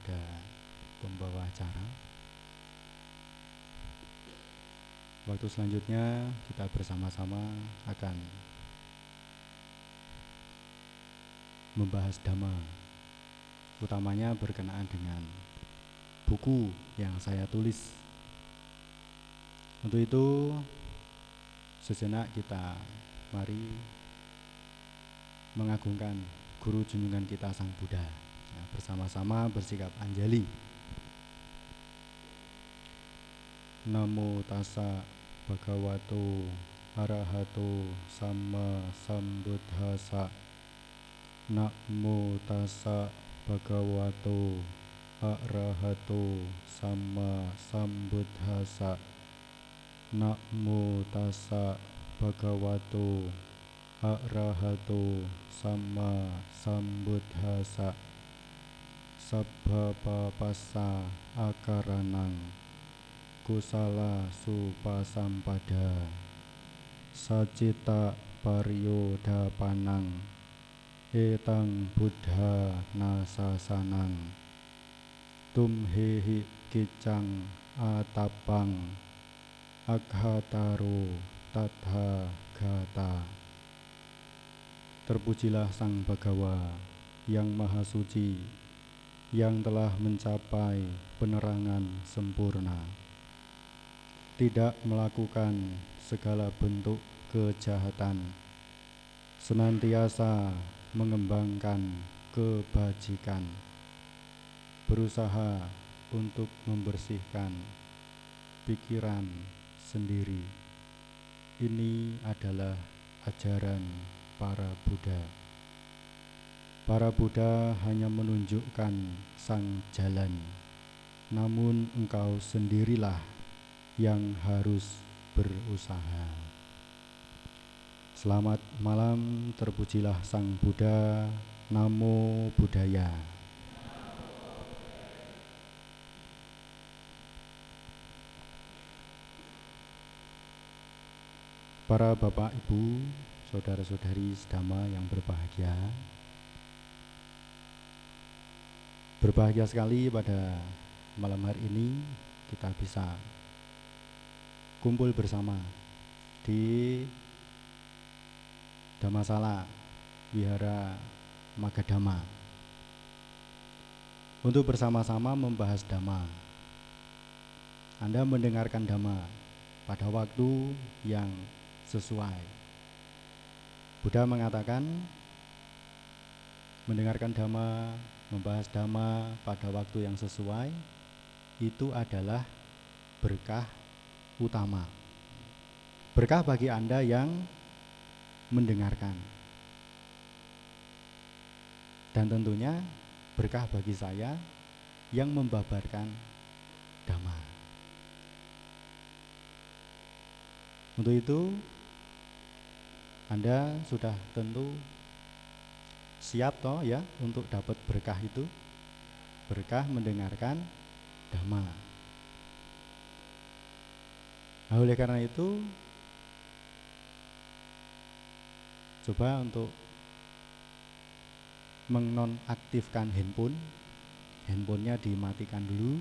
kepada pembawa acara. Waktu selanjutnya kita bersama-sama akan membahas dhamma utamanya berkenaan dengan buku yang saya tulis. Untuk itu sejenak kita mari mengagungkan guru junjungan kita Sang Buddha bersama-sama bersikap anjali. Namo tassa bhagavato arahato sama sambuddhasa. Namo tassa bhagavato arahato sama sambuddhasa. Namo tassa bhagavato arahato sama sambuddhasa Sabha papasa akaranang kusala supasampada sacita panang etang buddha nasasanang tumhehi kicang atapang aghataro tatha gata terpujilah sang bagawa yang maha suci yang telah mencapai penerangan sempurna tidak melakukan segala bentuk kejahatan, senantiasa mengembangkan kebajikan, berusaha untuk membersihkan pikiran sendiri. Ini adalah ajaran para Buddha. Para Buddha hanya menunjukkan sang jalan, namun engkau sendirilah yang harus berusaha. Selamat malam, terpujilah Sang Buddha, Namo Buddhaya. Para bapak, ibu, saudara-saudari sedama yang berbahagia, berbahagia sekali pada malam hari ini kita bisa kumpul bersama di Damasala Wihara Magadama untuk bersama-sama membahas dhamma. Anda mendengarkan dhamma pada waktu yang sesuai. Buddha mengatakan mendengarkan dhamma, membahas dhamma pada waktu yang sesuai itu adalah berkah utama. Berkah bagi Anda yang mendengarkan. Dan tentunya berkah bagi saya yang membabarkan dhamma. Untuk itu Anda sudah tentu siap toh ya untuk dapat berkah itu. Berkah mendengarkan dhamma. Nah, oleh karena itu coba untuk menonaktifkan handphone handphonenya dimatikan dulu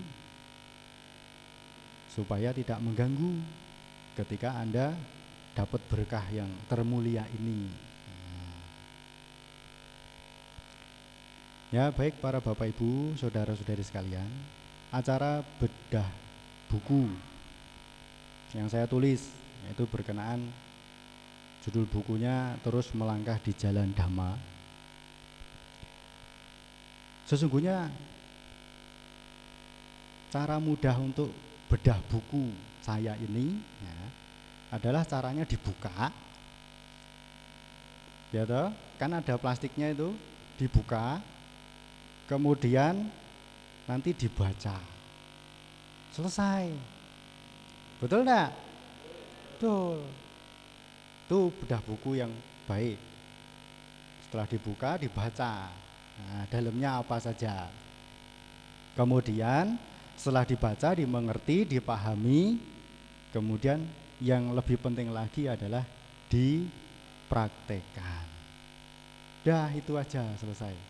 supaya tidak mengganggu ketika Anda dapat berkah yang termulia ini. Ya, baik para Bapak Ibu, saudara-saudari sekalian, acara bedah buku yang saya tulis yaitu berkenaan judul bukunya terus melangkah di jalan dhamma. Sesungguhnya cara mudah untuk bedah buku saya ini ya, adalah caranya dibuka. Ya toh kan ada plastiknya itu dibuka kemudian nanti dibaca selesai Betul enggak? Betul. Itu bedah buku yang baik. Setelah dibuka, dibaca. Nah, dalamnya apa saja. Kemudian setelah dibaca, dimengerti, dipahami, kemudian yang lebih penting lagi adalah dipraktekkan. Dah itu aja selesai.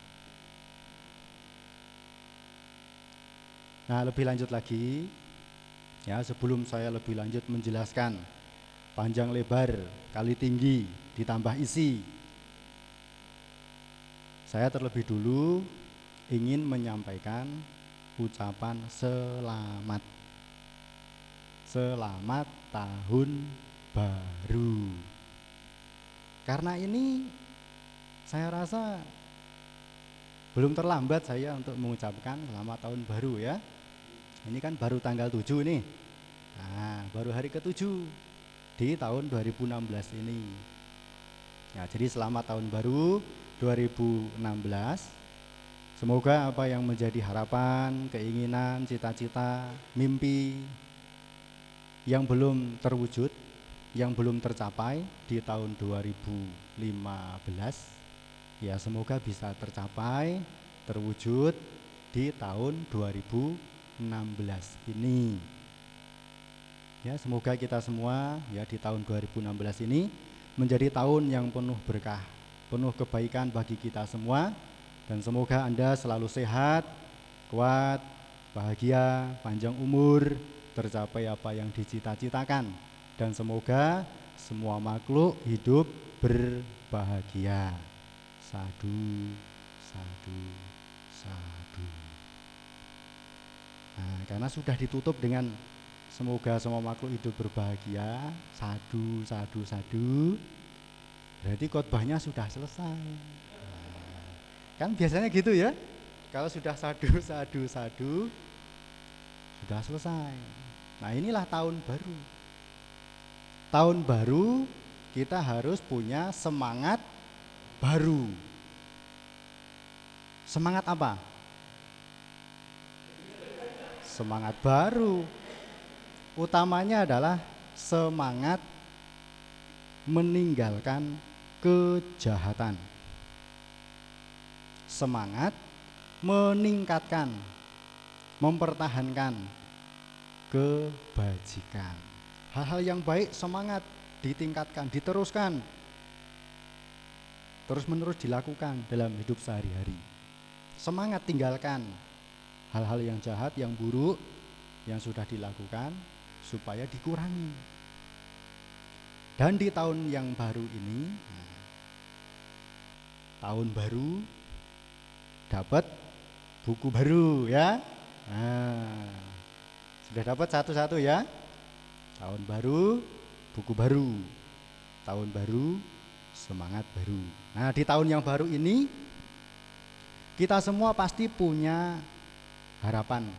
Nah, lebih lanjut lagi. Ya sebelum saya lebih lanjut menjelaskan panjang lebar kali tinggi ditambah isi. Saya terlebih dulu ingin menyampaikan ucapan selamat. Selamat tahun baru. Karena ini saya rasa belum terlambat saya untuk mengucapkan selamat tahun baru ya ini kan baru tanggal 7 nih. Nah baru hari ke-7 di tahun 2016 ini. Ya jadi selamat tahun baru 2016 semoga apa yang menjadi harapan keinginan cita-cita mimpi yang belum terwujud yang belum tercapai di tahun 2015 ya semoga bisa tercapai terwujud di tahun 2016 ini ya semoga kita semua ya di tahun 2016 ini menjadi tahun yang penuh berkah penuh kebaikan bagi kita semua dan semoga Anda selalu sehat kuat bahagia panjang umur tercapai apa yang dicita-citakan dan semoga semua makhluk hidup berbahagia. Sadu, sadu, sadu. Nah, karena sudah ditutup dengan semoga semua makhluk hidup berbahagia, sadu, sadu, sadu. Berarti khotbahnya sudah selesai. Kan biasanya gitu ya. Kalau sudah sadu, sadu, sadu, sudah selesai. Nah, inilah tahun baru. Tahun baru kita harus punya semangat baru. Semangat apa? Semangat baru. Utamanya adalah semangat meninggalkan kejahatan. Semangat meningkatkan, mempertahankan kebajikan. Hal-hal yang baik semangat ditingkatkan, diteruskan, terus menerus dilakukan dalam hidup sehari-hari. Semangat tinggalkan hal-hal yang jahat, yang buruk yang sudah dilakukan supaya dikurangi. Dan di tahun yang baru ini, tahun baru dapat buku baru ya. Nah, sudah dapat satu-satu ya. Tahun baru buku baru, tahun baru, semangat baru. Nah, di tahun yang baru ini kita semua pasti punya harapan,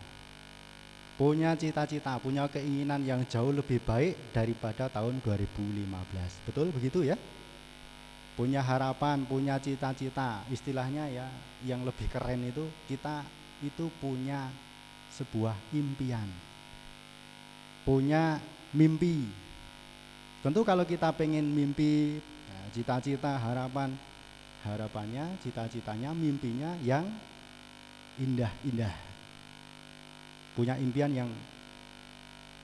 punya cita-cita, punya keinginan yang jauh lebih baik daripada tahun 2015. Betul begitu ya? Punya harapan, punya cita-cita, istilahnya ya yang lebih keren itu kita itu punya sebuah impian. Punya mimpi. Tentu kalau kita pengen mimpi, ya, cita-cita, harapan, harapannya, cita-citanya, mimpinya yang indah-indah. Punya impian yang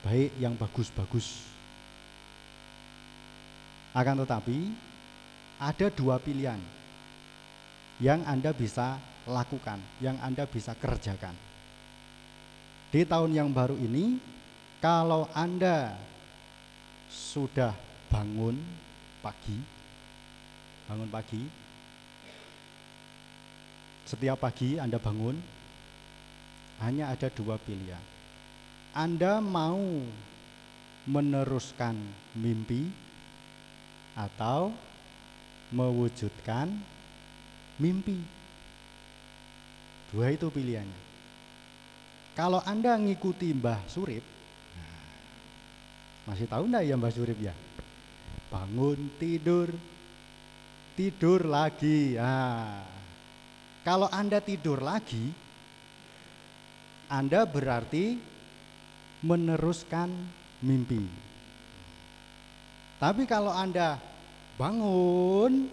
baik, yang bagus-bagus. Akan tetapi ada dua pilihan yang Anda bisa lakukan, yang Anda bisa kerjakan. Di tahun yang baru ini kalau Anda sudah bangun pagi, bangun pagi, setiap pagi Anda bangun, hanya ada dua pilihan. Anda mau meneruskan mimpi atau mewujudkan mimpi. Dua itu pilihannya. Kalau Anda ngikuti Mbah Surip, masih tahu enggak ya Mbak Surip ya? Bangun tidur, tidur lagi. Nah, kalau Anda tidur lagi, Anda berarti meneruskan mimpi. Tapi kalau Anda bangun,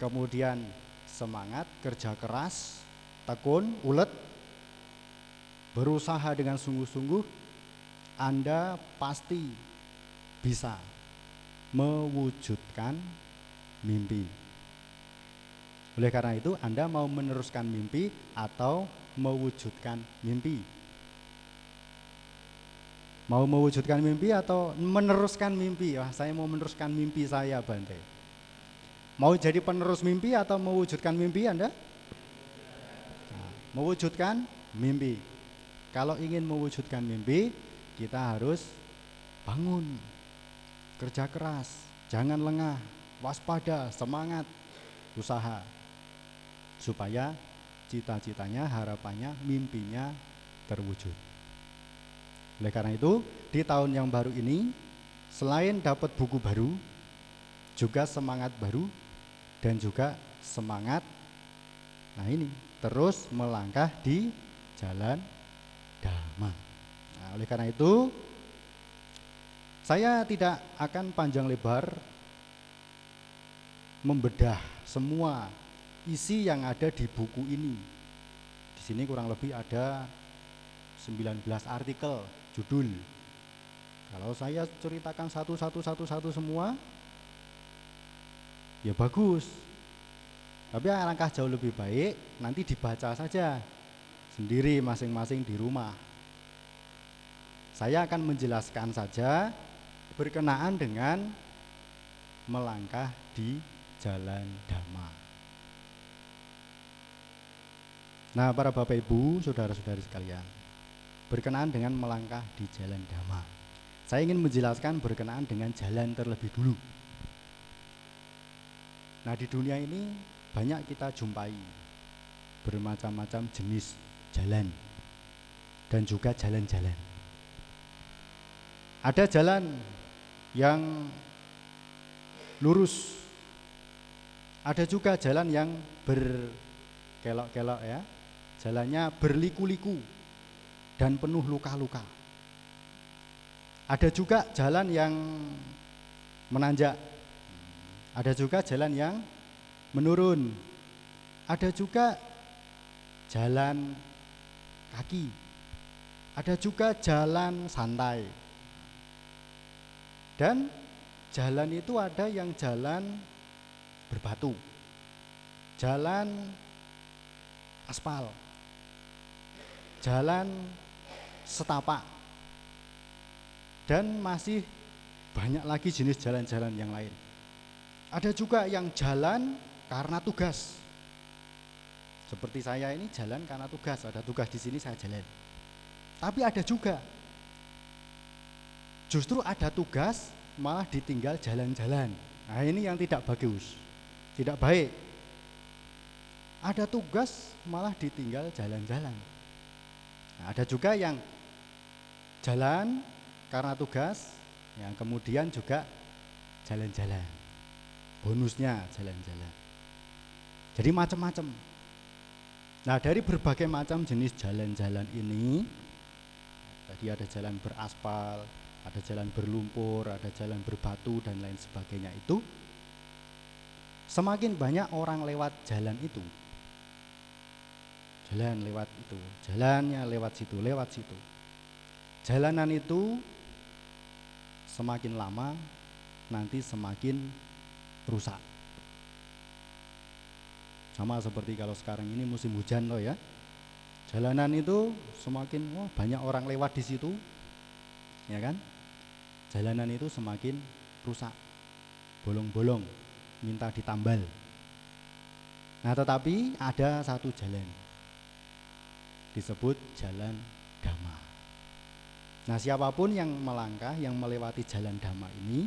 kemudian semangat, kerja keras, tekun, ulet, berusaha dengan sungguh-sungguh, anda pasti bisa mewujudkan mimpi. Oleh karena itu, Anda mau meneruskan mimpi atau mewujudkan mimpi. Mau mewujudkan mimpi atau meneruskan mimpi? Wah, saya mau meneruskan mimpi saya, Bante. Mau jadi penerus mimpi atau mewujudkan mimpi Anda? Nah, mewujudkan mimpi. Kalau ingin mewujudkan mimpi, kita harus bangun, kerja keras, jangan lengah, waspada, semangat, usaha. Supaya cita-citanya, harapannya, mimpinya terwujud. Oleh karena itu, di tahun yang baru ini, selain dapat buku baru, juga semangat baru, dan juga semangat, nah ini, terus melangkah di jalan Dharma. Nah, oleh karena itu, saya tidak akan panjang lebar membedah semua isi yang ada di buku ini. Di sini kurang lebih ada 19 artikel judul. Kalau saya ceritakan satu-satu satu-satu semua, ya bagus. Tapi alangkah jauh lebih baik nanti dibaca saja sendiri masing-masing di rumah. Saya akan menjelaskan saja berkenaan dengan melangkah di jalan dhamma. Nah, para Bapak Ibu, saudara-saudari sekalian, berkenaan dengan melangkah di jalan dhamma. Saya ingin menjelaskan berkenaan dengan jalan terlebih dulu. Nah, di dunia ini banyak kita jumpai bermacam-macam jenis jalan dan juga jalan-jalan. Ada jalan yang lurus. Ada juga jalan yang berkelok-kelok ya. Jalannya berliku-liku dan penuh luka-luka. Ada juga jalan yang menanjak. Ada juga jalan yang menurun. Ada juga jalan kaki. Ada juga jalan santai. Dan jalan itu ada yang jalan berbatu. Jalan aspal. Jalan setapak dan masih banyak lagi jenis jalan-jalan yang lain. Ada juga yang jalan karena tugas. Seperti saya ini jalan karena tugas, ada tugas di sini saya jalan. Tapi ada juga justru ada tugas malah ditinggal jalan-jalan. Nah, ini yang tidak bagus. Tidak baik. Ada tugas malah ditinggal jalan-jalan. Nah, ada juga yang jalan karena tugas, yang kemudian juga jalan-jalan. Bonusnya jalan-jalan. Jadi macam-macam. Nah, dari berbagai macam jenis jalan-jalan ini, tadi ada jalan beraspal, ada jalan berlumpur, ada jalan berbatu dan lain sebagainya itu semakin banyak orang lewat jalan itu. Jalan lewat itu, jalannya lewat situ, lewat situ Jalanan itu semakin lama nanti semakin rusak. Sama seperti kalau sekarang ini musim hujan loh ya. Jalanan itu semakin wah, banyak orang lewat di situ. Ya kan? Jalanan itu semakin rusak. Bolong-bolong, minta ditambal. Nah, tetapi ada satu jalan. Disebut jalan damai. Nah, siapa pun yang melangkah, yang melewati jalan dhamma ini,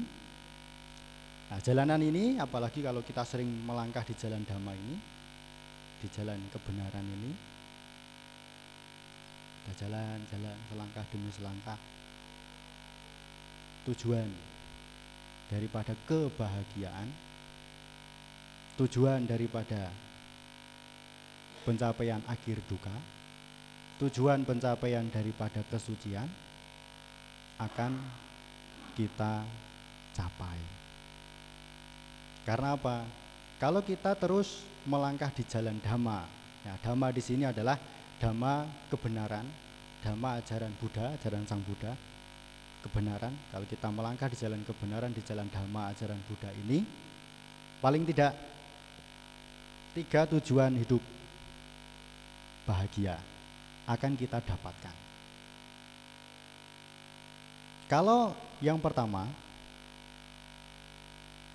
nah jalanan ini, apalagi kalau kita sering melangkah di jalan dhamma ini, di jalan kebenaran ini, kita jalan, jalan, selangkah demi selangkah, tujuan daripada kebahagiaan, tujuan daripada pencapaian akhir duka, tujuan pencapaian daripada kesucian, akan kita capai. Karena apa? Kalau kita terus melangkah di jalan dhamma, ya dhamma di sini adalah dhamma kebenaran, dhamma ajaran Buddha, ajaran Sang Buddha, kebenaran. Kalau kita melangkah di jalan kebenaran, di jalan dhamma ajaran Buddha ini, paling tidak tiga tujuan hidup bahagia akan kita dapatkan. Kalau yang pertama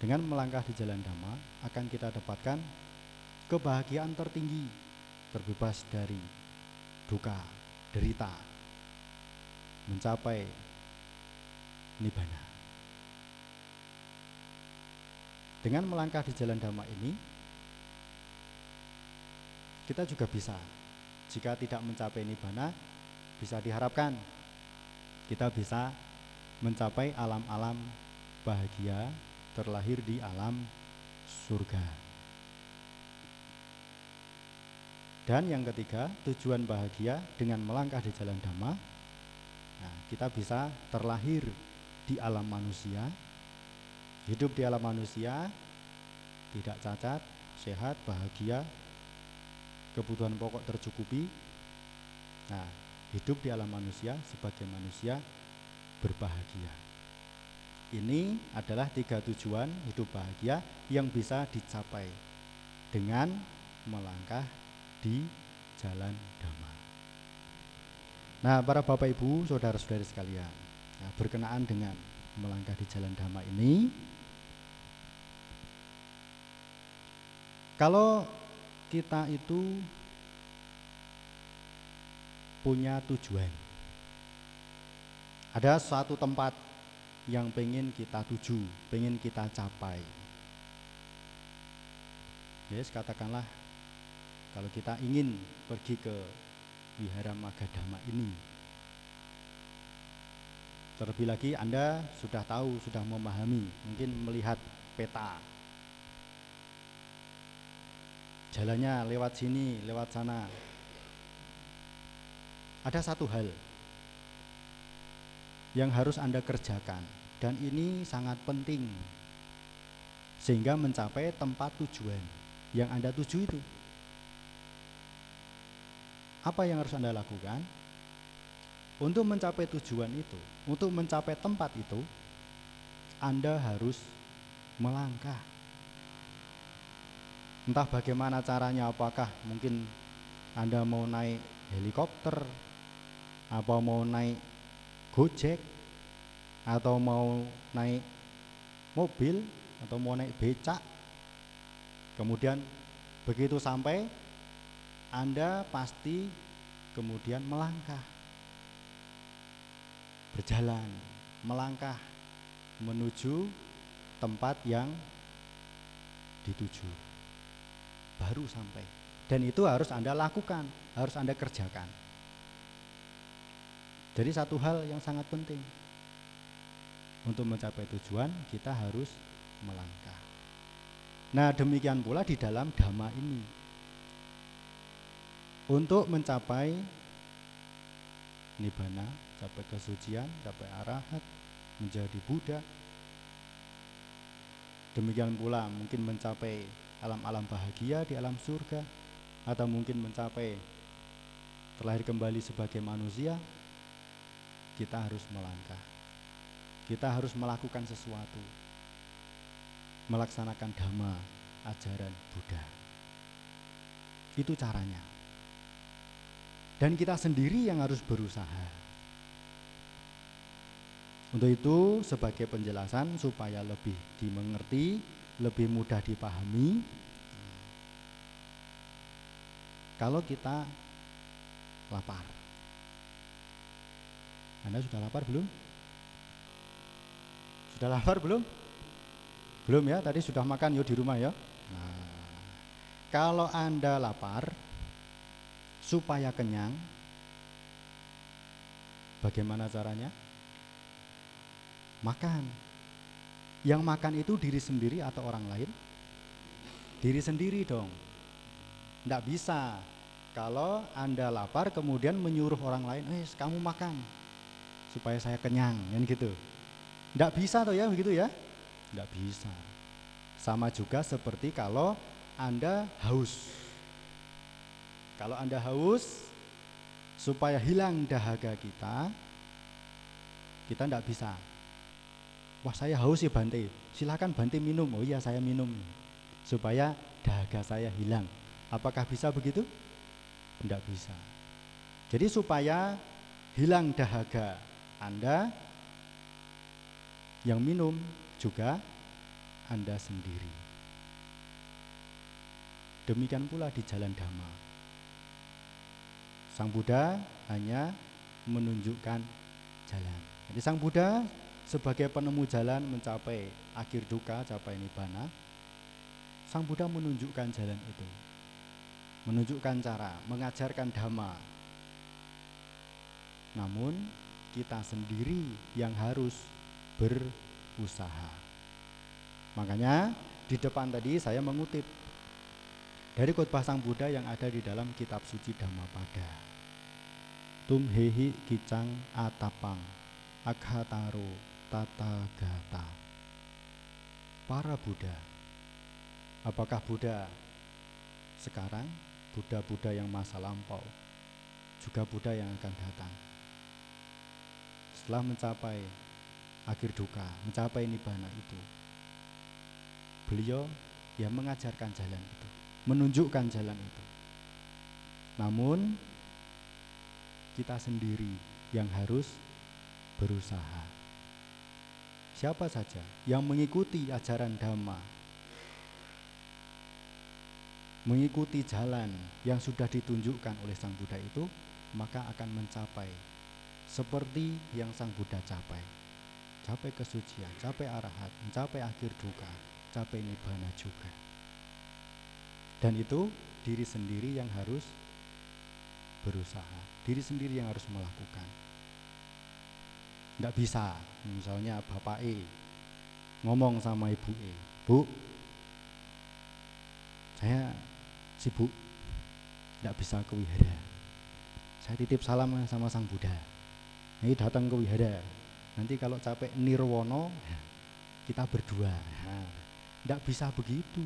dengan melangkah di jalan dhamma akan kita dapatkan kebahagiaan tertinggi, terbebas dari duka, derita, mencapai nibbana. Dengan melangkah di jalan dhamma ini, kita juga bisa. Jika tidak mencapai nibbana, bisa diharapkan kita bisa mencapai alam-alam bahagia terlahir di alam surga. Dan yang ketiga, tujuan bahagia dengan melangkah di jalan dhamma. Nah, kita bisa terlahir di alam manusia, hidup di alam manusia, tidak cacat, sehat, bahagia, kebutuhan pokok tercukupi. Nah, hidup di alam manusia sebagai manusia berbahagia. Ini adalah tiga tujuan hidup bahagia yang bisa dicapai dengan melangkah di jalan dhamma. Nah, para Bapak Ibu, saudara-saudari sekalian, nah, berkenaan dengan melangkah di jalan dhamma ini, kalau kita itu punya tujuan, ada suatu tempat yang pengen kita tuju, pengen kita capai. Yes, katakanlah kalau kita ingin pergi ke Wihara Magadama ini. Terlebih lagi Anda sudah tahu, sudah memahami, mungkin melihat peta. Jalannya lewat sini, lewat sana. Ada satu hal yang harus Anda kerjakan dan ini sangat penting sehingga mencapai tempat tujuan yang Anda tuju itu. Apa yang harus Anda lakukan? Untuk mencapai tujuan itu, untuk mencapai tempat itu, Anda harus melangkah. Entah bagaimana caranya, apakah mungkin Anda mau naik helikopter, apa mau naik Gojek atau mau naik mobil atau mau naik becak. Kemudian begitu sampai Anda pasti kemudian melangkah. Berjalan melangkah menuju tempat yang dituju baru sampai dan itu harus Anda lakukan harus Anda kerjakan jadi satu hal yang sangat penting untuk mencapai tujuan kita harus melangkah. Nah, demikian pula di dalam dhamma ini. Untuk mencapai nibbana, capai kesucian, capai arahat, menjadi Buddha. Demikian pula mungkin mencapai alam-alam bahagia di alam surga atau mungkin mencapai terlahir kembali sebagai manusia kita harus melangkah. Kita harus melakukan sesuatu. Melaksanakan dhamma, ajaran Buddha. Itu caranya. Dan kita sendiri yang harus berusaha. Untuk itu sebagai penjelasan supaya lebih dimengerti, lebih mudah dipahami. Kalau kita lapar anda sudah lapar belum? Sudah lapar belum? Belum ya, tadi sudah makan yuk di rumah ya. Nah, kalau Anda lapar, supaya kenyang, bagaimana caranya? Makan. Yang makan itu diri sendiri atau orang lain? Diri sendiri dong. Tidak bisa. Kalau Anda lapar kemudian menyuruh orang lain, eh kamu makan supaya saya kenyang kan gitu tidak bisa tuh ya begitu ya tidak bisa sama juga seperti kalau anda haus kalau anda haus supaya hilang dahaga kita kita tidak bisa wah saya haus ya Bante silahkan Bante minum oh iya saya minum supaya dahaga saya hilang apakah bisa begitu tidak bisa jadi supaya hilang dahaga anda Yang minum juga Anda sendiri. Demikian pula di jalan dhamma. Sang Buddha hanya menunjukkan jalan. Jadi Sang Buddha sebagai penemu jalan mencapai akhir duka, capai nibbana. Sang Buddha menunjukkan jalan itu. Menunjukkan cara, mengajarkan dhamma. Namun kita sendiri yang harus berusaha. Makanya di depan tadi saya mengutip dari khotbah Sang Buddha yang ada di dalam kitab suci Dhammapada. Tum hehi kicang atapang akhataro gata. Para Buddha. Apakah Buddha sekarang, Buddha-Buddha yang masa lampau, juga Buddha yang akan datang? setelah mencapai akhir duka, mencapai nibbana itu. Beliau ya mengajarkan jalan itu, menunjukkan jalan itu. Namun kita sendiri yang harus berusaha. Siapa saja yang mengikuti ajaran dhamma, mengikuti jalan yang sudah ditunjukkan oleh Sang Buddha itu, maka akan mencapai seperti yang Sang Buddha capai. Capai kesucian, capai arahat, mencapai akhir duka, capai nibbana juga. Dan itu diri sendiri yang harus berusaha, diri sendiri yang harus melakukan. Tidak bisa, misalnya Bapak E. Ngomong sama Ibu E, Bu, saya sibuk, tidak bisa ke wihara. Saya titip salam sama Sang Buddha. Ini datang ke wihara. Nanti kalau capek nirwono kita berdua. Tidak nah, bisa begitu.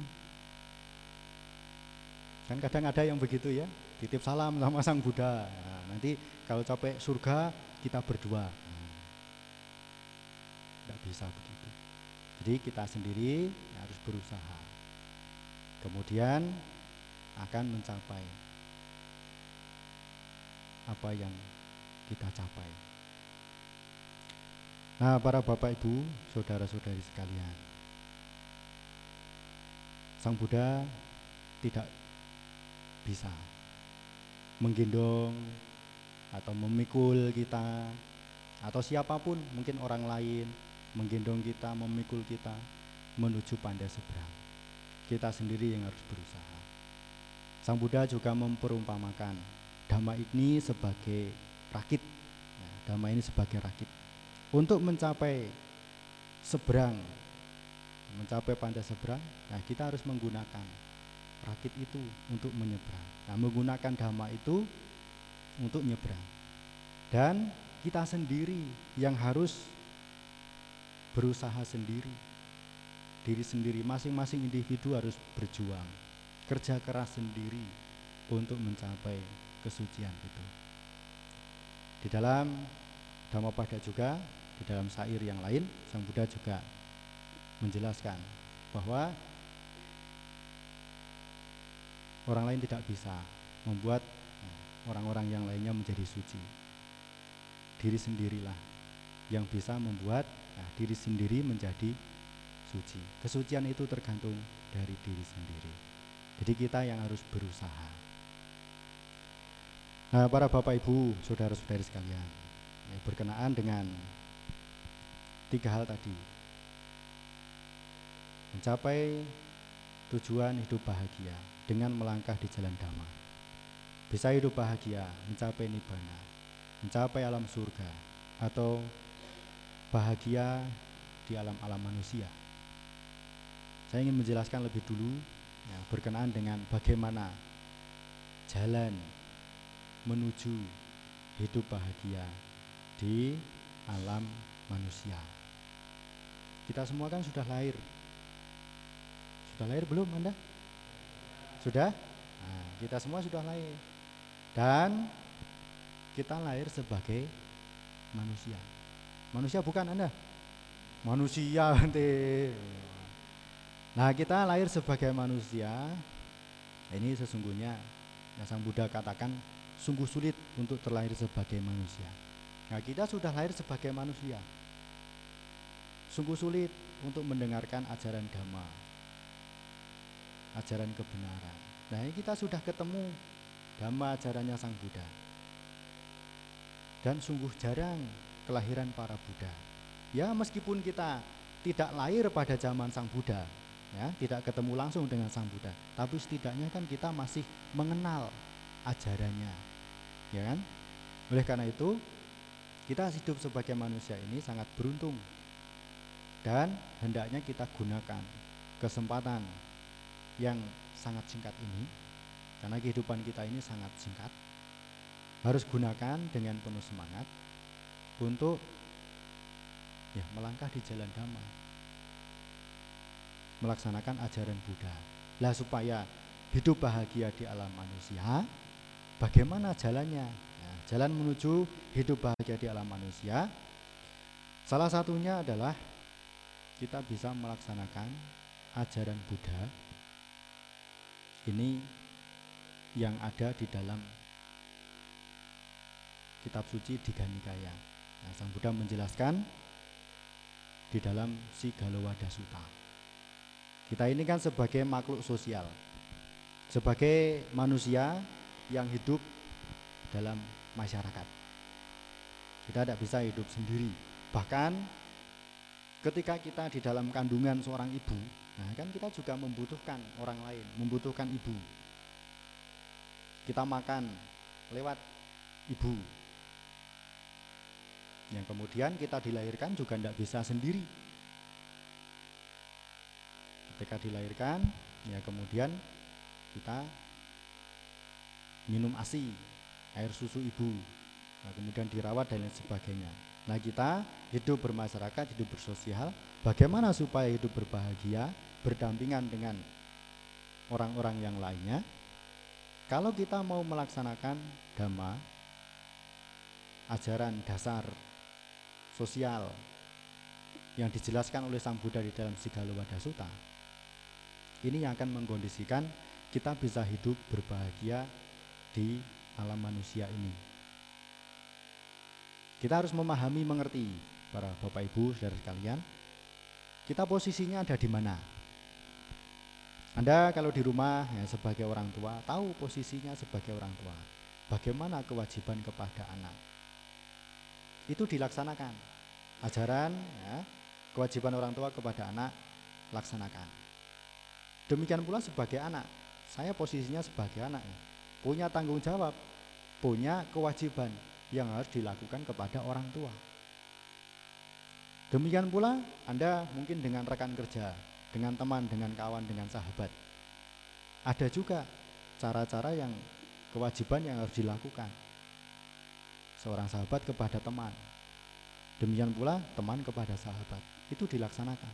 Kan kadang ada yang begitu ya. Titip salam sama sang Buddha. Nah, nanti kalau capek surga kita berdua bisa begitu. Jadi kita sendiri harus berusaha. Kemudian akan mencapai apa yang kita capai. Nah, para bapak ibu, saudara-saudari sekalian, Sang Buddha tidak bisa menggendong atau memikul kita atau siapa pun mungkin orang lain menggendong kita, memikul kita menuju pandai seberang. Kita sendiri yang harus berusaha. Sang Buddha juga memperumpamakan dhamma ini sebagai rakit. Ya, dhamma ini sebagai rakit untuk mencapai seberang, mencapai pantai seberang, nah kita harus menggunakan rakit itu untuk menyeberang. Nah, menggunakan dhamma itu untuk nyebrang. Dan kita sendiri yang harus berusaha sendiri. Diri sendiri, masing-masing individu harus berjuang, kerja keras sendiri untuk mencapai kesucian itu. Di dalam Dhammapada juga di dalam syair yang lain Sang Buddha juga menjelaskan bahwa orang lain tidak bisa membuat eh, orang-orang yang lainnya menjadi suci. Diri sendirilah yang bisa membuat nah, diri sendiri menjadi suci. Kesucian itu tergantung dari diri sendiri. Jadi kita yang harus berusaha. Nah, para bapak ibu, saudara-saudari sekalian, ya, berkenaan dengan tiga hal tadi mencapai tujuan hidup bahagia dengan melangkah di jalan dhamma bisa hidup bahagia mencapai nibbana mencapai alam surga atau bahagia di alam-alam manusia saya ingin menjelaskan lebih dulu ya, berkenaan dengan bagaimana jalan menuju hidup bahagia di alam manusia. Kita semua kan sudah lahir. Sudah lahir belum Anda? Sudah? Nah, kita semua sudah lahir. Dan kita lahir sebagai manusia. Manusia bukan Anda? Manusia nanti. Nah, kita lahir sebagai manusia. Ini sesungguhnya yang Sang Buddha katakan sungguh sulit untuk terlahir sebagai manusia. Nah, kita sudah lahir sebagai manusia. sungguh sulit untuk mendengarkan ajaran dhamma, ajaran kebenaran. Nah, kita sudah ketemu dhamma ajarannya Sang Buddha. Dan sungguh jarang kelahiran para Buddha. Ya, meskipun kita tidak lahir pada zaman Sang Buddha, ya, tidak ketemu langsung dengan Sang Buddha, tapi setidaknya kan kita masih mengenal ajarannya. Ya kan? Oleh karena itu, kita hidup sebagai manusia ini sangat beruntung dan hendaknya kita gunakan kesempatan yang sangat singkat ini karena kehidupan kita ini sangat singkat harus gunakan dengan penuh semangat untuk ya melangkah di jalan damai. Melaksanakan ajaran Buddha. Lah supaya hidup bahagia di alam manusia bagaimana jalannya? Jalan menuju hidup bahagia di alam manusia Salah satunya adalah kita bisa melaksanakan ajaran Buddha Ini yang ada di dalam kitab suci Diganikaya nah, Sang Buddha menjelaskan di dalam Sigalowada Sutta Kita ini kan sebagai makhluk sosial Sebagai manusia yang hidup dalam masyarakat. Kita tidak bisa hidup sendiri. Bahkan ketika kita di dalam kandungan seorang ibu, nah kan kita juga membutuhkan orang lain, membutuhkan ibu. Kita makan lewat ibu. Yang kemudian kita dilahirkan juga tidak bisa sendiri. Ketika dilahirkan, ya kemudian kita minum ASI air susu ibu nah, kemudian dirawat dan lain sebagainya nah kita hidup bermasyarakat hidup bersosial bagaimana supaya hidup berbahagia berdampingan dengan orang-orang yang lainnya kalau kita mau melaksanakan dhamma ajaran dasar sosial yang dijelaskan oleh Sang Buddha di dalam Sigalowada Sutta ini yang akan mengkondisikan kita bisa hidup berbahagia di alam manusia ini. Kita harus memahami, mengerti para Bapak Ibu, saudara sekalian, kita posisinya ada di mana. Anda kalau di rumah ya, sebagai orang tua tahu posisinya sebagai orang tua. Bagaimana kewajiban kepada anak? Itu dilaksanakan. Ajaran ya, kewajiban orang tua kepada anak laksanakan. Demikian pula sebagai anak. Saya posisinya sebagai anak ya, punya tanggung jawab punya kewajiban yang harus dilakukan kepada orang tua. Demikian pula Anda mungkin dengan rekan kerja, dengan teman, dengan kawan, dengan sahabat. Ada juga cara-cara yang kewajiban yang harus dilakukan. Seorang sahabat kepada teman. Demikian pula teman kepada sahabat. Itu dilaksanakan.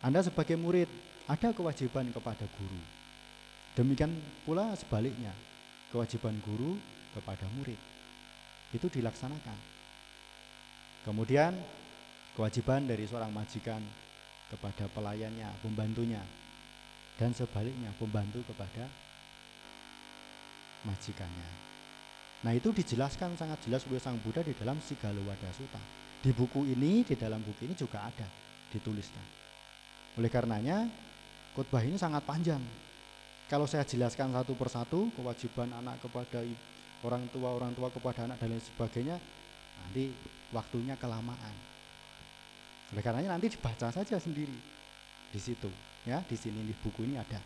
Anda sebagai murid ada kewajiban kepada guru. Demikian pula sebaliknya, kewajiban guru kepada murid. Itu dilaksanakan. Kemudian kewajiban dari seorang majikan kepada pelayannya, pembantunya. Dan sebaliknya pembantu kepada majikannya. Nah itu dijelaskan sangat jelas oleh Sang Buddha di dalam Sigalowada Sutta. Di buku ini, di dalam buku ini juga ada dituliskan. Oleh karenanya, khotbah ini sangat panjang kalau saya jelaskan satu persatu kewajiban anak kepada orang tua, orang tua kepada anak dan lain sebagainya, nanti waktunya kelamaan. Oleh karenanya nanti dibaca saja sendiri di situ, ya di sini di buku ini ada.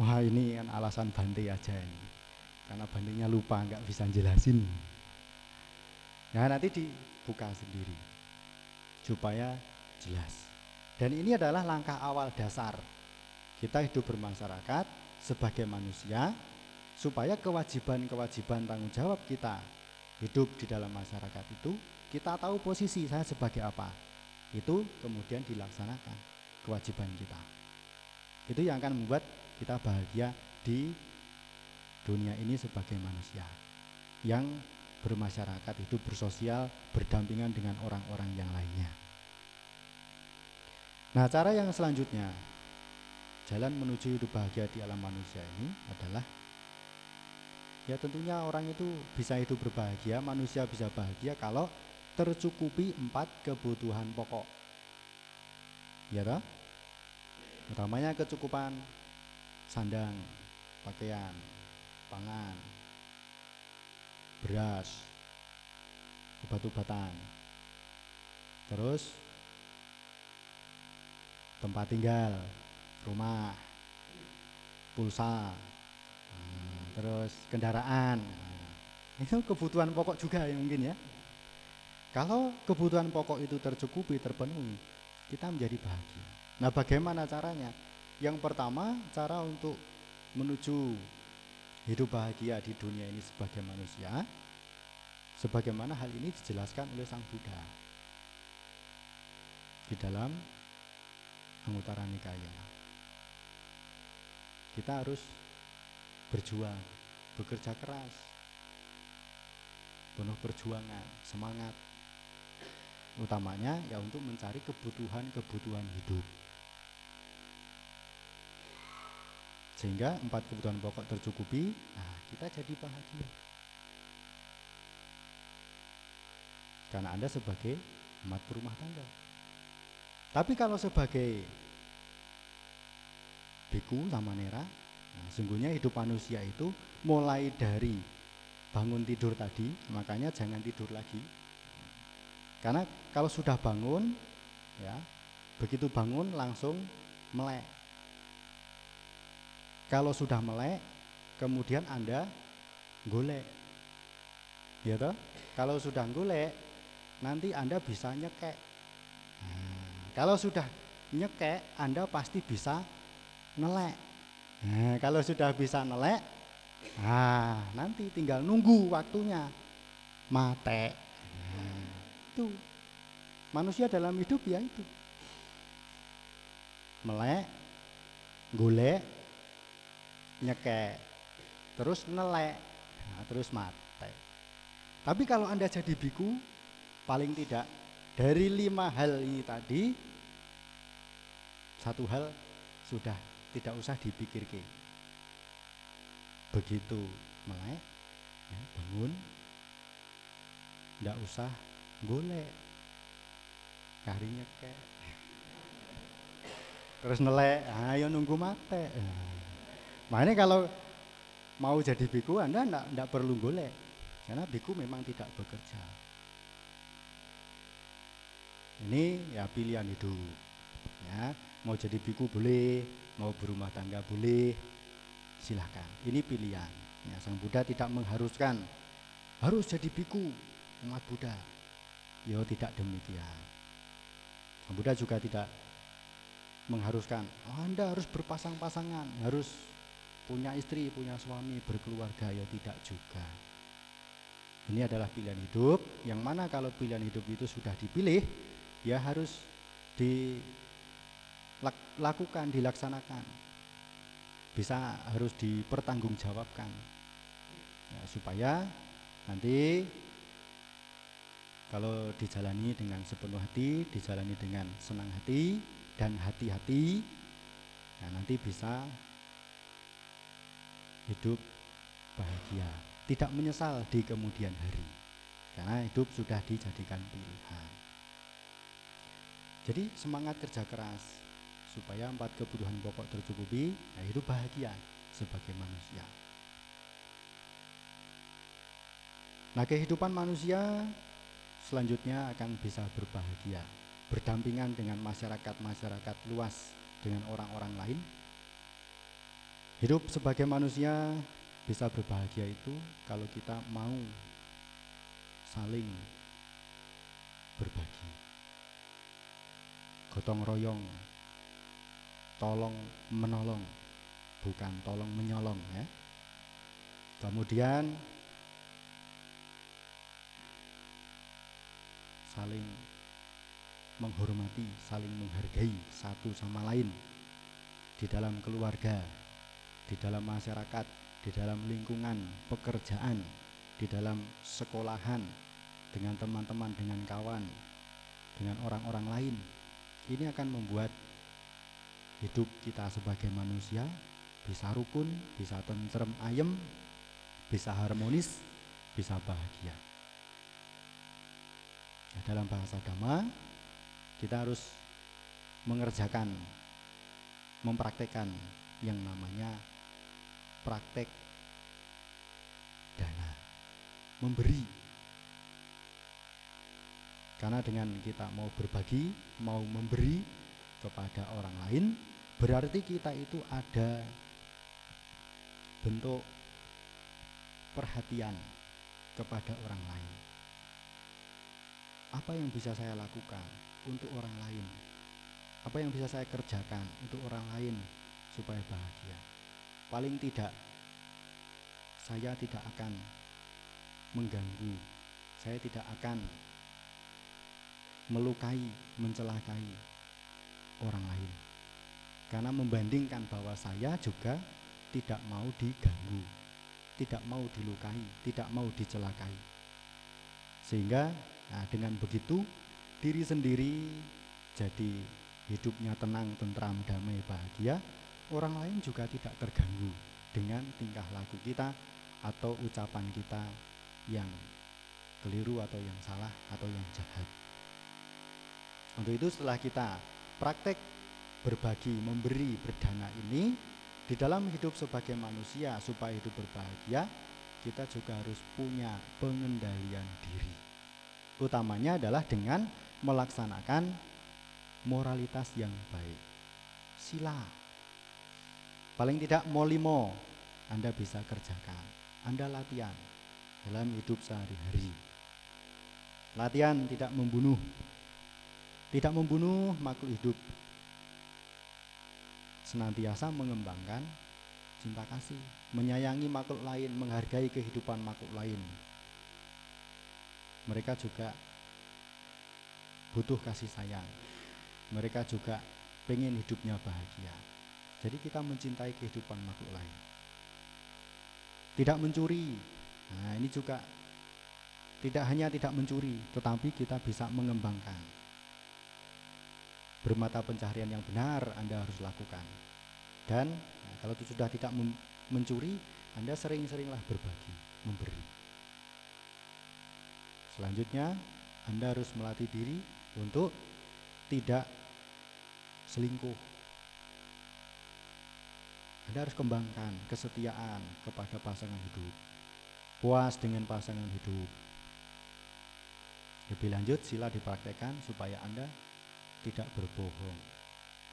Wah ini kan alasan Bante aja ini, karena Bantenya lupa nggak bisa jelasin. Ya nanti dibuka sendiri supaya jelas. Dan ini adalah langkah awal dasar kita hidup bermasyarakat sebagai manusia supaya kewajiban-kewajiban tanggung jawab kita hidup di dalam masyarakat itu kita tahu posisi saya sebagai apa itu kemudian dilaksanakan kewajiban kita itu yang akan membuat kita bahagia di dunia ini sebagai manusia yang bermasyarakat hidup bersosial berdampingan dengan orang-orang yang lainnya nah cara yang selanjutnya jalan menuju hidup bahagia di alam manusia ini adalah ya tentunya orang itu bisa hidup berbahagia, manusia bisa bahagia kalau tercukupi empat kebutuhan pokok. Ya toh? Utamanya kecukupan sandang, pakaian, pangan, beras, obat-obatan. Terus tempat tinggal, rumah, pulsa, nah, terus kendaraan. Itu kebutuhan pokok juga ya mungkin ya. Kalau kebutuhan pokok itu tercukupi, terpenuhi, kita menjadi bahagia. Nah, bagaimana caranya? Yang pertama, cara untuk menuju hidup bahagia di dunia ini sebagai manusia, sebagaimana hal ini dijelaskan oleh Sang Buddha di dalam Anguttara Nikaya. Kita harus berjuang, bekerja keras, penuh perjuangan, semangat, utamanya ya untuk mencari kebutuhan-kebutuhan hidup sehingga empat kebutuhan pokok tercukupi. Nah kita jadi bahagia karena anda sebagai umat berumah tangga. Tapi kalau sebagai biku sama nera nah, sungguhnya hidup manusia itu mulai dari bangun tidur tadi makanya jangan tidur lagi. Karena kalau sudah bangun, ya, begitu bangun langsung melek. Kalau sudah melek, kemudian Anda golek. Ya toh? Kalau sudah golek, nanti Anda bisa nyekek. Nah, kalau sudah nyekek, Anda pasti bisa nelek. Nah, kalau sudah bisa nelek, nah nanti tinggal nunggu waktunya mate itu manusia dalam hidup ya itu melek golek nyekek terus nelek nah, terus mate. Tapi kalau anda jadi biku paling tidak dari lima hal ini tadi satu hal sudah tidak usah dipikirkan begitu melek ya, bangun tidak usah golek karinya kek terus nelek ayo nunggu mate makanya kalau mau jadi biku anda enggak perlu golek. Karena biku memang tidak bekerja. Ini ya pilihan hidup. Ya mau jadi biku boleh mau berumah tangga boleh silahkan ini pilihan. Ya sang Buddha tidak mengharuskan. Harus jadi biku umat Buddha. Ya tidak demikian. Buddha juga tidak mengharuskan oh, Anda harus berpasang-pasangan, harus punya istri, punya suami, berkeluarga, ya tidak juga. Ini adalah pilihan hidup yang mana kalau pilihan hidup itu sudah dipilih, ya harus dilakukan, dilaksanakan. Bisa harus dipertanggungjawabkan. Ya, supaya nanti kalau dijalani dengan sepenuh hati, dijalani dengan senang hati dan hati-hati, nah nanti bisa hidup bahagia, tidak menyesal di kemudian hari. Karena hidup sudah dijadikan pilihan. Jadi semangat kerja keras supaya empat kebutuhan pokok tercukupi, nah hidup bahagia sebagai manusia. Nah, kehidupan manusia selanjutnya akan bisa berbahagia, berdampingan dengan masyarakat-masyarakat luas, dengan orang-orang lain. Hidup sebagai manusia bisa berbahagia itu kalau kita mau saling berbagi. Gotong royong, tolong menolong, bukan tolong menyolong ya. Kemudian saling menghormati, saling menghargai satu sama lain di dalam keluarga, di dalam masyarakat, di dalam lingkungan pekerjaan, di dalam sekolahan, dengan teman-teman, dengan kawan, dengan orang-orang lain. Ini akan membuat hidup kita sebagai manusia bisa rukun, bisa tentrem ayem, bisa harmonis, bisa bahagia. dalam bahasa dhamma kita harus mengerjakan mempraktekkan yang namanya praktek dana memberi. Karena dengan kita mau berbagi mau memberi kepada orang lain berarti kita itu ada bentuk perhatian kepada orang lain. Apa yang bisa saya lakukan untuk orang lain? Apa yang bisa saya kerjakan untuk orang lain supaya bahagia paling tidak saya tidak akan mengganggu. Saya tidak akan melukai mencelakai orang lain. Karena membandingkan bahwa saya juga tidak mau diganggu tidak mau dilukai tidak mau dicelakai. Sehingga nah, dengan begitu diri sendiri jadi hidupnya tenang, tentram, damai, bahagia, orang lain juga tidak terganggu dengan tingkah laku kita atau ucapan kita yang keliru atau yang salah atau yang jahat. Untuk itu setelah kita praktek berbagi, memberi, berdana ini di dalam hidup sebagai manusia supaya hidup berbahagia, kita juga harus punya pengendalian diri. Utamanya adalah dengan melaksanakan moralitas yang baik. Sila. Paling tidak molimo Anda bisa kerjakan. Anda latihan dalam hidup sehari-hari. Latihan tidak membunuh. Tidak membunuh makhluk hidup. Senantiasa mengembangkan cinta kasih, menyayangi makhluk lain, menghargai kehidupan makhluk lain. Mereka juga butuh kasih sayang mereka juga pengen hidupnya bahagia. Jadi kita mencintai kehidupan makhluk lain. Tidak mencuri. Nah, ini juga tidak hanya tidak mencuri, tetapi kita bisa mengembangkan. Bermata pencaharian yang benar Anda harus lakukan. Dan nah, kalau sudah tidak mencuri, Anda sering-seringlah berbagi, memberi. Selanjutnya, Anda harus melatih diri untuk tidak selingkuh. Anda harus kembangkan kesetiaan kepada pasangan hidup. Puas dengan pasangan hidup. Lebih lanjut sila dipraktekkan supaya Anda tidak berbohong,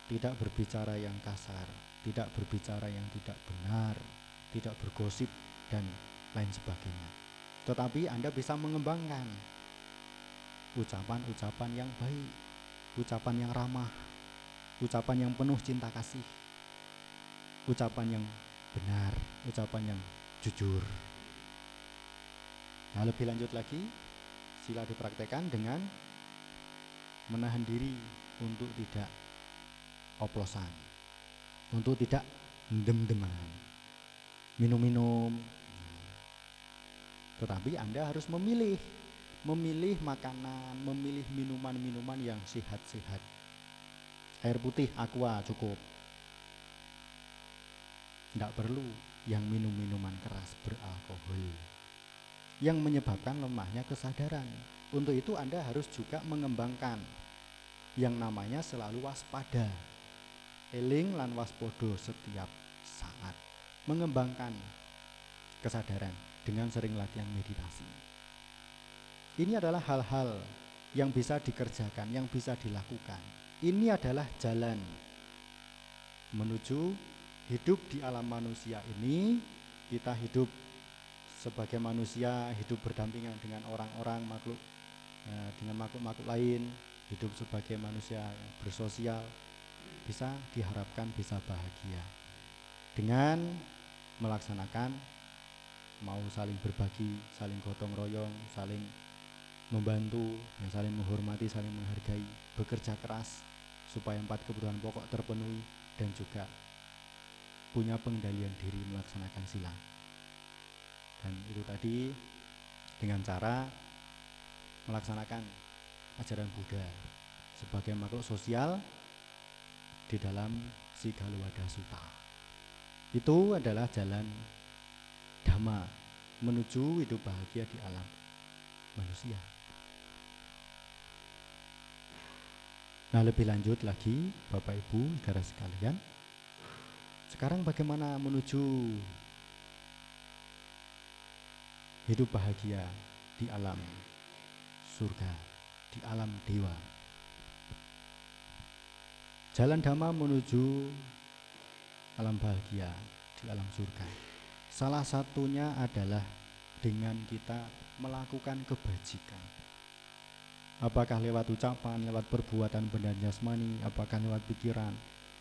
tidak berbicara yang kasar, tidak berbicara yang tidak benar, tidak bergosip dan lain sebagainya. Tetapi Anda bisa mengembangkan ucapan-ucapan yang baik, ucapan yang ramah, ucapan yang penuh cinta kasih, ucapan yang benar, ucapan yang jujur. Nah, lebih lanjut lagi, sila dipraktekkan dengan menahan diri untuk tidak oplosan, untuk tidak dem-deman, minum-minum. Tetapi Anda harus memilih memilih makanan, memilih minuman-minuman yang sehat-sehat. Air putih aqua cukup. Tidak perlu yang minum minuman keras beralkohol yang menyebabkan lemahnya kesadaran. Untuk itu Anda harus juga mengembangkan yang namanya selalu waspada. Eling lan waspodo setiap saat. Mengembangkan kesadaran dengan sering latihan meditasi. Ini adalah hal-hal yang bisa dikerjakan, yang bisa dilakukan. Ini adalah jalan menuju hidup di alam manusia ini. Kita hidup sebagai manusia, hidup berdampingan dengan orang-orang makhluk, ya, dengan makhluk-makhluk lain, hidup sebagai manusia bersosial, bisa diharapkan bisa bahagia dengan melaksanakan mau saling berbagi, saling gotong royong, saling membantu, yang saling menghormati, saling menghargai, bekerja keras supaya empat kebutuhan pokok terpenuhi dan juga punya pengendalian diri melaksanakan sila. Dan itu tadi dengan cara melaksanakan ajaran Buddha sebagai makhluk sosial di dalam Sigaluwada Sutta. Itu adalah jalan dhamma menuju hidup bahagia di alam manusia. Nah, lebih lanjut lagi, Bapak Ibu, saudara sekalian, sekarang bagaimana menuju hidup bahagia di alam surga, di alam dewa. Jalan Dhamma menuju alam bahagia di alam surga. Salah satunya adalah dengan kita melakukan kebajikan. Apakah lewat ucapan, lewat perbuatan benda jasmani, apakah lewat pikiran,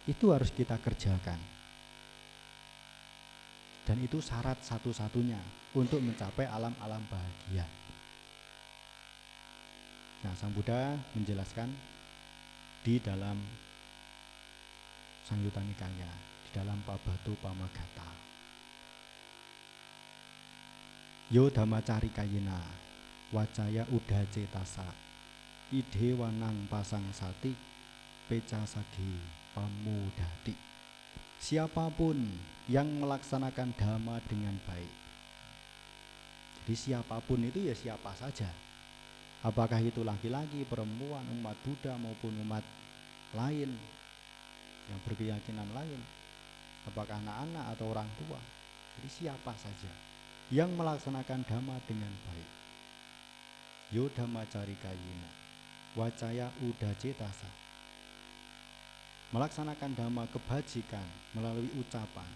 itu harus kita kerjakan. Dan itu syarat satu-satunya untuk mencapai alam-alam bahagia. Nah, Sang Buddha menjelaskan di dalam Sang Yuta Nikaya, di dalam Pabatu Pamagata. Yo Dhamacari Kayina, Wacaya Uda Cetasa, Ide Wanang Pasang Sati, Peca Sagi Pamudati. Siapa pun yang melaksanakan dhamma dengan baik. Jadi siapa pun itu ya siapa saja Apakah itu laki-laki, perempuan, umat Buddha maupun umat lain yang berkeyakinan lain? Apakah anak-anak atau orang tua? Jadi siapa saja yang melaksanakan dhamma dengan baik. Yo dhamma cari kayina, wacaya uda cetasa. Melaksanakan dhamma kebajikan melalui ucapan,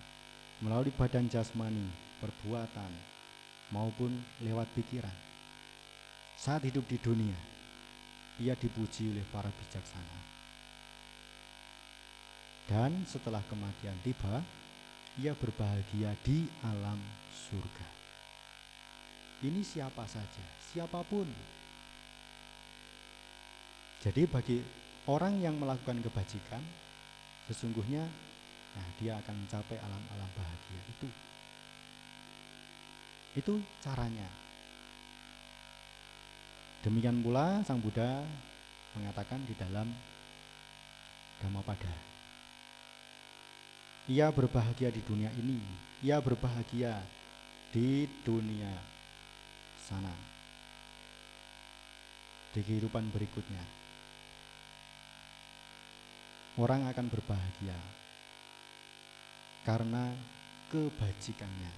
melalui badan jasmani, perbuatan, maupun lewat pikiran saat hidup di dunia, ia dipuji oleh para bijaksana. Dan setelah kematian tiba, ia berbahagia di alam surga. Ini siapa saja, siapa pun. Jadi bagi orang yang melakukan kebajikan, sesungguhnya nah dia akan mencapai alam-alam bahagia itu. Itu caranya. Demikian pula Sang Buddha mengatakan di dalam Dhammapada. Ia berbahagia di dunia ini, ia berbahagia di dunia sana. Di kehidupan berikutnya. Orang akan berbahagia karena kebajikannya.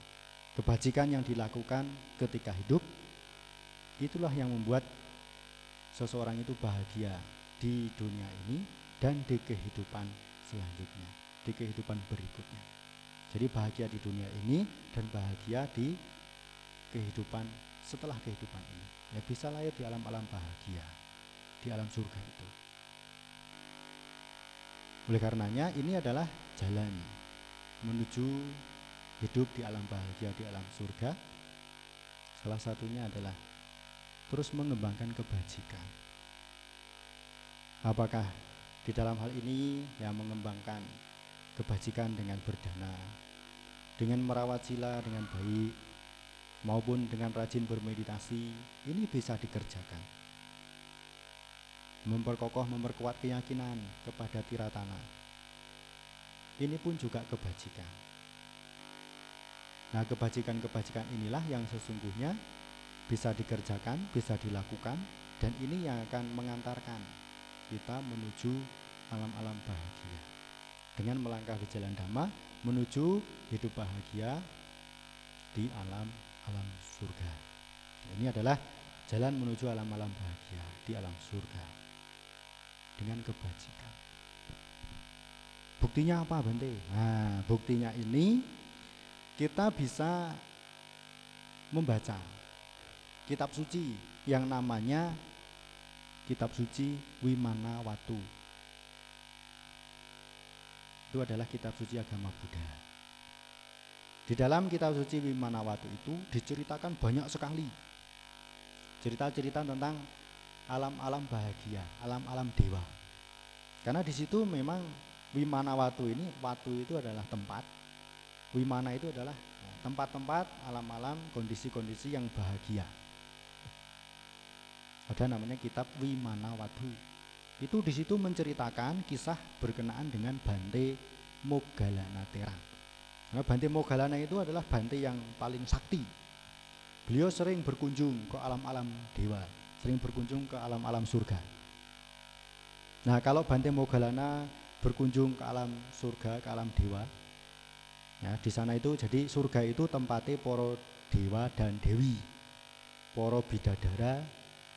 Kebajikan yang dilakukan ketika hidup itulah yang membuat seseorang itu bahagia di dunia ini dan di kehidupan selanjutnya, di kehidupan berikutnya. Jadi bahagia di dunia ini dan bahagia di kehidupan setelah kehidupan ini. Ya bisa lahir di alam-alam bahagia, di alam surga itu. Oleh karenanya ini adalah jalan menuju hidup di alam bahagia di alam surga. Salah satunya adalah terus mengembangkan kebajikan. Apakah di dalam hal ini yang mengembangkan kebajikan dengan berdana, dengan merawat sila dengan baik, maupun dengan rajin bermeditasi, ini bisa dikerjakan. Memperkokoh, memperkuat keyakinan kepada tiratana. Ini pun juga kebajikan. Nah, kebajikan-kebajikan inilah yang sesungguhnya bisa dikerjakan, bisa dilakukan, dan ini yang akan mengantarkan kita menuju alam-alam bahagia. Dengan melangkah di jalan dhamma menuju hidup bahagia di alam-alam surga. Ini adalah jalan menuju alam-alam bahagia di alam surga dengan kebajikan. Buktinya apa Bante? Nah, buktinya ini kita bisa membaca kitab suci yang namanya kitab suci Wimana Watu. Itu adalah kitab suci agama Buddha. Di dalam kitab suci Wimana Watu itu diceritakan banyak sekali cerita-cerita tentang alam-alam bahagia, alam-alam dewa. Karena di situ memang Wimana Watu ini, watu itu adalah tempat. Wimana itu adalah tempat-tempat alam-alam kondisi-kondisi yang bahagia ada namanya kitab Wimana Wadu. Itu di situ menceritakan kisah berkenaan dengan Bante Mogalana Terang. Nah, Bante Mogalana itu adalah Bante yang paling sakti. Beliau sering berkunjung ke alam-alam dewa, sering berkunjung ke alam-alam surga. Nah, kalau Bante Mogalana berkunjung ke alam surga, ke alam dewa, ya di sana itu jadi surga itu tempatnya poro dewa dan dewi, poro bidadara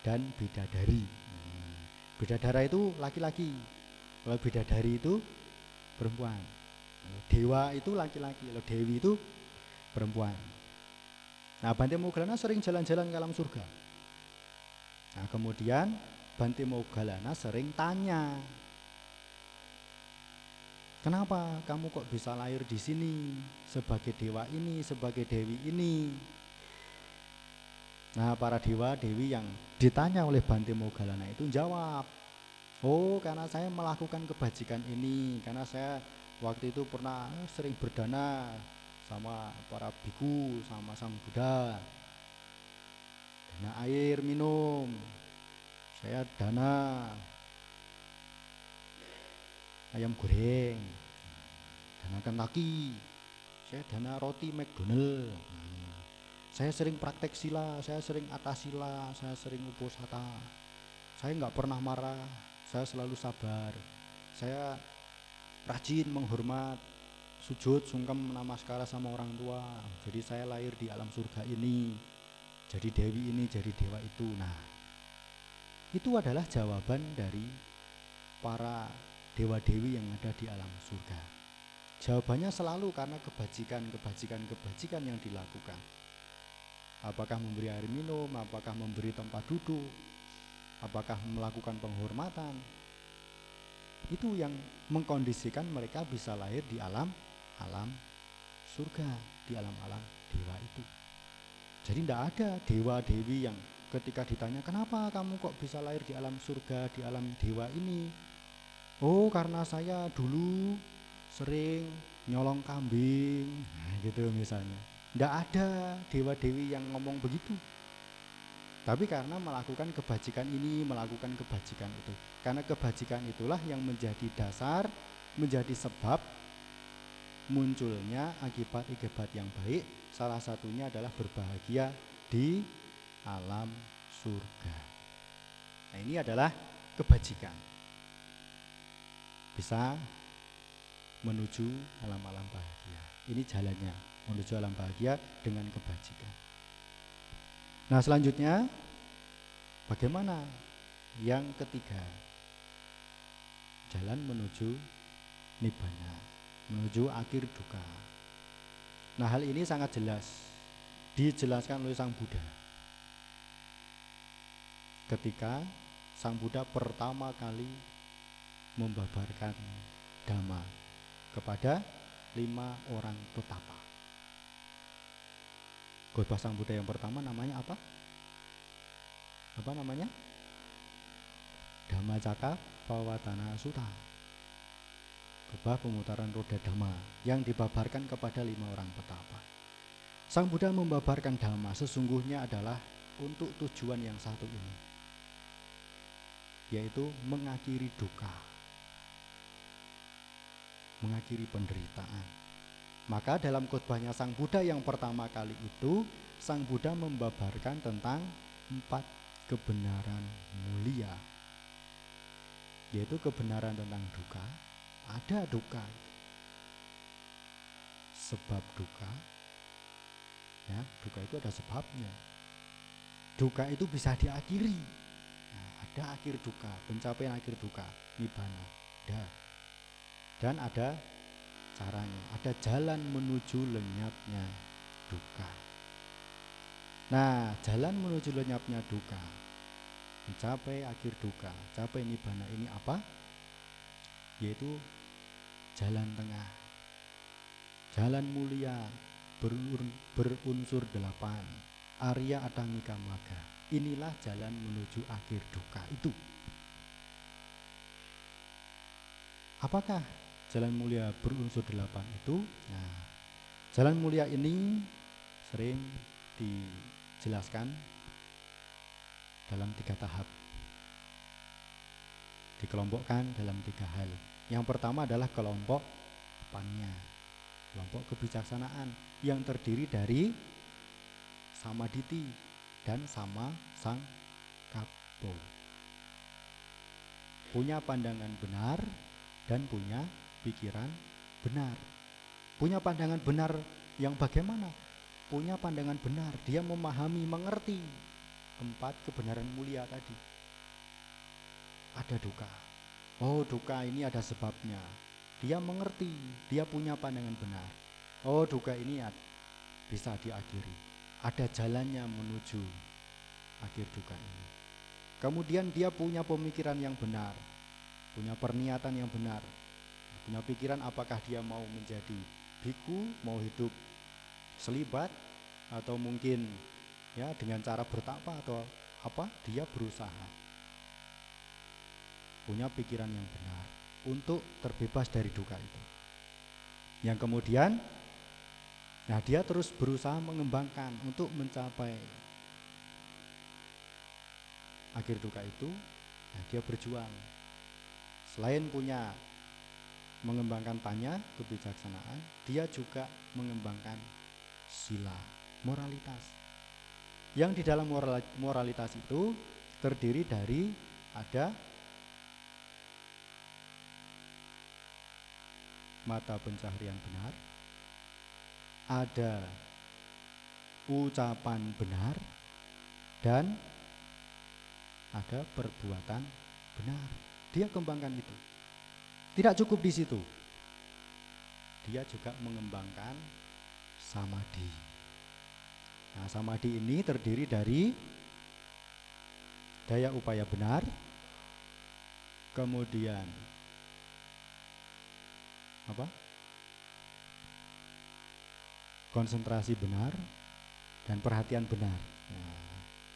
dan bidadari. Hmm. Bidadara itu laki-laki, kalau bidadari itu perempuan. Dewa itu laki-laki, kalau dewi itu perempuan. Nah, Bante Mogalana sering jalan-jalan ke alam surga. Nah, kemudian Bante Mogalana sering tanya, Kenapa kamu kok bisa lahir di sini sebagai dewa ini, sebagai dewi ini? Nah, para dewa dewi yang ditanya oleh Bante Mogalana itu jawab, "Oh, karena saya melakukan kebajikan ini, karena saya waktu itu pernah sering berdana sama para biku, sama sang Buddha. Dana air minum. Saya dana ayam goreng. Dana Kentucky saya dana roti McDonald. Saya sering praktek sila saya sering atas sila saya sering uposata saya nggak pernah marah saya selalu sabar. Saya rajin menghormat sujud sungkem namaskara sama orang tua. Jadi saya lahir di alam surga ini jadi dewi ini jadi dewa itu nah itu adalah jawaban dari para dewa-dewi yang ada di alam surga? Jawabannya selalu karena kebajikan, kebajikan, kebajikan yang dilakukan. Apakah memberi air minum, apakah memberi tempat duduk, apakah melakukan penghormatan. Itu yang mengkondisikan mereka bisa lahir di alam alam surga, di alam-alam dewa itu. Jadi tidak ada dewa-dewi yang ketika ditanya kenapa kamu kok bisa lahir di alam surga, di alam dewa ini, oh karena saya dulu sering nyolong kambing. Nah, gitu misalnya. Tidak ada dewa-dewi yang ngomong begitu. Tapi karena melakukan kebajikan ini melakukan kebajikan itu. Karena kebajikan itulah yang menjadi dasar menjadi sebab munculnya akibat-akibat yang baik salah satunya adalah berbahagia di alam surga nah ini adalah kebajikan bisa menuju alam-alam bahagia. Ini jalannya menuju alam bahagia dengan kebajikan. Nah, selanjutnya bagaimana? Yang ketiga, jalan menuju nibbana, menuju akhir duka. Nah, hal ini sangat jelas dijelaskan oleh Sang Buddha. Ketika Sang Buddha pertama kali membabarkan dhamma kepada lima orang petapa. Khotbah Sang Buddha yang pertama namanya apa? Apa namanya? Dhamma Caka Pawatana Sutta. Khotbah pemutaran roda dhamma yang dibabarkan kepada lima orang petapa. Sang Buddha membabarkan dhamma sesungguhnya adalah untuk tujuan yang satu ini, yaitu mengakhiri duka mengakhiri penderitaan. Maka dalam khotbahnya Sang Buddha yang pertama kali itu, Sang Buddha membabarkan tentang empat kebenaran mulia. Yaitu kebenaran tentang duka, ada duka. Sebab duka, ya, duka itu ada sebabnya. Duka itu bisa diakhiri. Nah, ada akhir duka, pencapaian akhir duka, nibbana. Ada dan ada caranya, ada jalan menuju lenyapnya duka. Nah, jalan menuju lenyapnya duka, mencapai akhir duka, capai nibbana ini apa? Yaitu jalan tengah, jalan mulia berunsur delapan, Arya Adangika Maga. Inilah jalan menuju akhir duka itu. Apakah jalan mulia berunsur delapan itu? Nah jalan mulia ini sering dijelaskan dalam tiga tahap. Dikelompokkan dalam tiga hal yang pertama adalah kelompok panya kelompok kebijaksanaan yang terdiri dari samaditi dan sama sang kapo punya pandangan benar dan punya pikiran benar. Punya pandangan benar yang bagaimana? Punya pandangan benar, dia memahami, mengerti empat kebenaran mulia tadi. Ada duka. Oh, duka ini ada sebabnya. Dia mengerti, dia punya pandangan benar. Oh, duka ini bisa diakhiri. Ada jalannya menuju akhir duka ini. Kemudian dia punya pemikiran yang benar, punya perniatan yang benar, punya pikiran apakah dia mau menjadi biku, mau hidup selibat, atau mungkin ya dengan cara bertakwa atau apa dia berusaha punya pikiran yang benar untuk terbebas dari duka itu. Yang kemudian nah dia terus berusaha mengembangkan untuk mencapai akhir duka itu nah dia berjuang selain punya mengembangkan tanya kebijaksanaan dia juga mengembangkan sila moralitas yang di dalam moralitas itu terdiri dari ada mata pencaharian benar ada ucapan benar dan ada perbuatan benar. Dia kembangkan itu. Tidak cukup di situ. Dia juga mengembangkan samadhi. Nah, samadhi ini terdiri dari daya upaya benar, kemudian apa? Konsentrasi benar dan perhatian benar. Nah,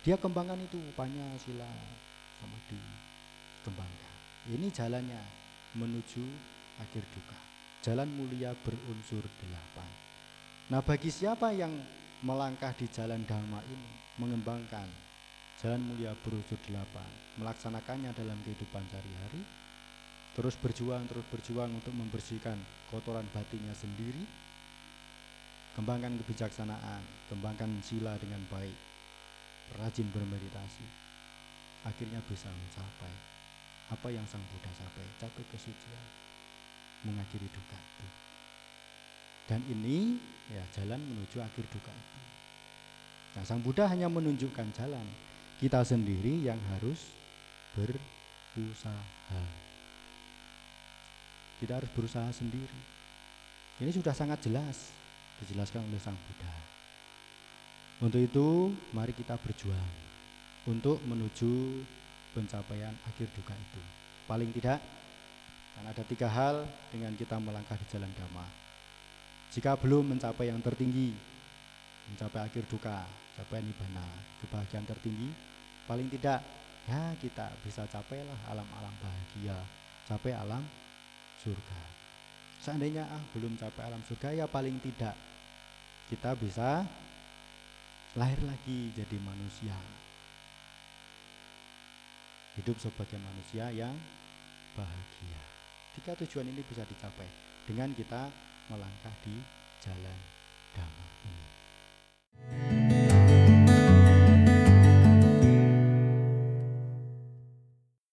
dia kembangkan itu upanya sila sama dikembangkan ini jalannya menuju akhir duka jalan mulia berunsur delapan nah bagi siapa yang melangkah di jalan dhamma ini mengembangkan jalan mulia berunsur delapan melaksanakannya dalam kehidupan sehari-hari terus berjuang terus berjuang untuk membersihkan kotoran batinnya sendiri kembangkan kebijaksanaan kembangkan sila dengan baik rajin bermeditasi, akhirnya bisa mencapai apa yang Sang Buddha capai, capai kesucian, mengakhiri duka itu. Dan ini ya jalan menuju akhir duka itu. Nah, Sang Buddha hanya menunjukkan jalan, kita sendiri yang harus berusaha. Kita harus berusaha sendiri. Ini sudah sangat jelas dijelaskan oleh Sang Buddha. Untuk itu, mari kita berjuang untuk menuju pencapaian akhir duka itu. Paling tidak, karena ada tiga hal dengan kita melangkah di jalan dhamma. Jika belum mencapai yang tertinggi, mencapai akhir duka, capai nibbana, kebahagiaan tertinggi, paling tidak ya kita bisa capailah alam-alam bahagia, capai alam surga. Seandainya ah belum capai alam surga ya paling tidak kita bisa lahir lagi jadi manusia. Hidup sebagai manusia yang bahagia. Tiga tujuan ini bisa dicapai dengan kita melangkah di jalan damai ini.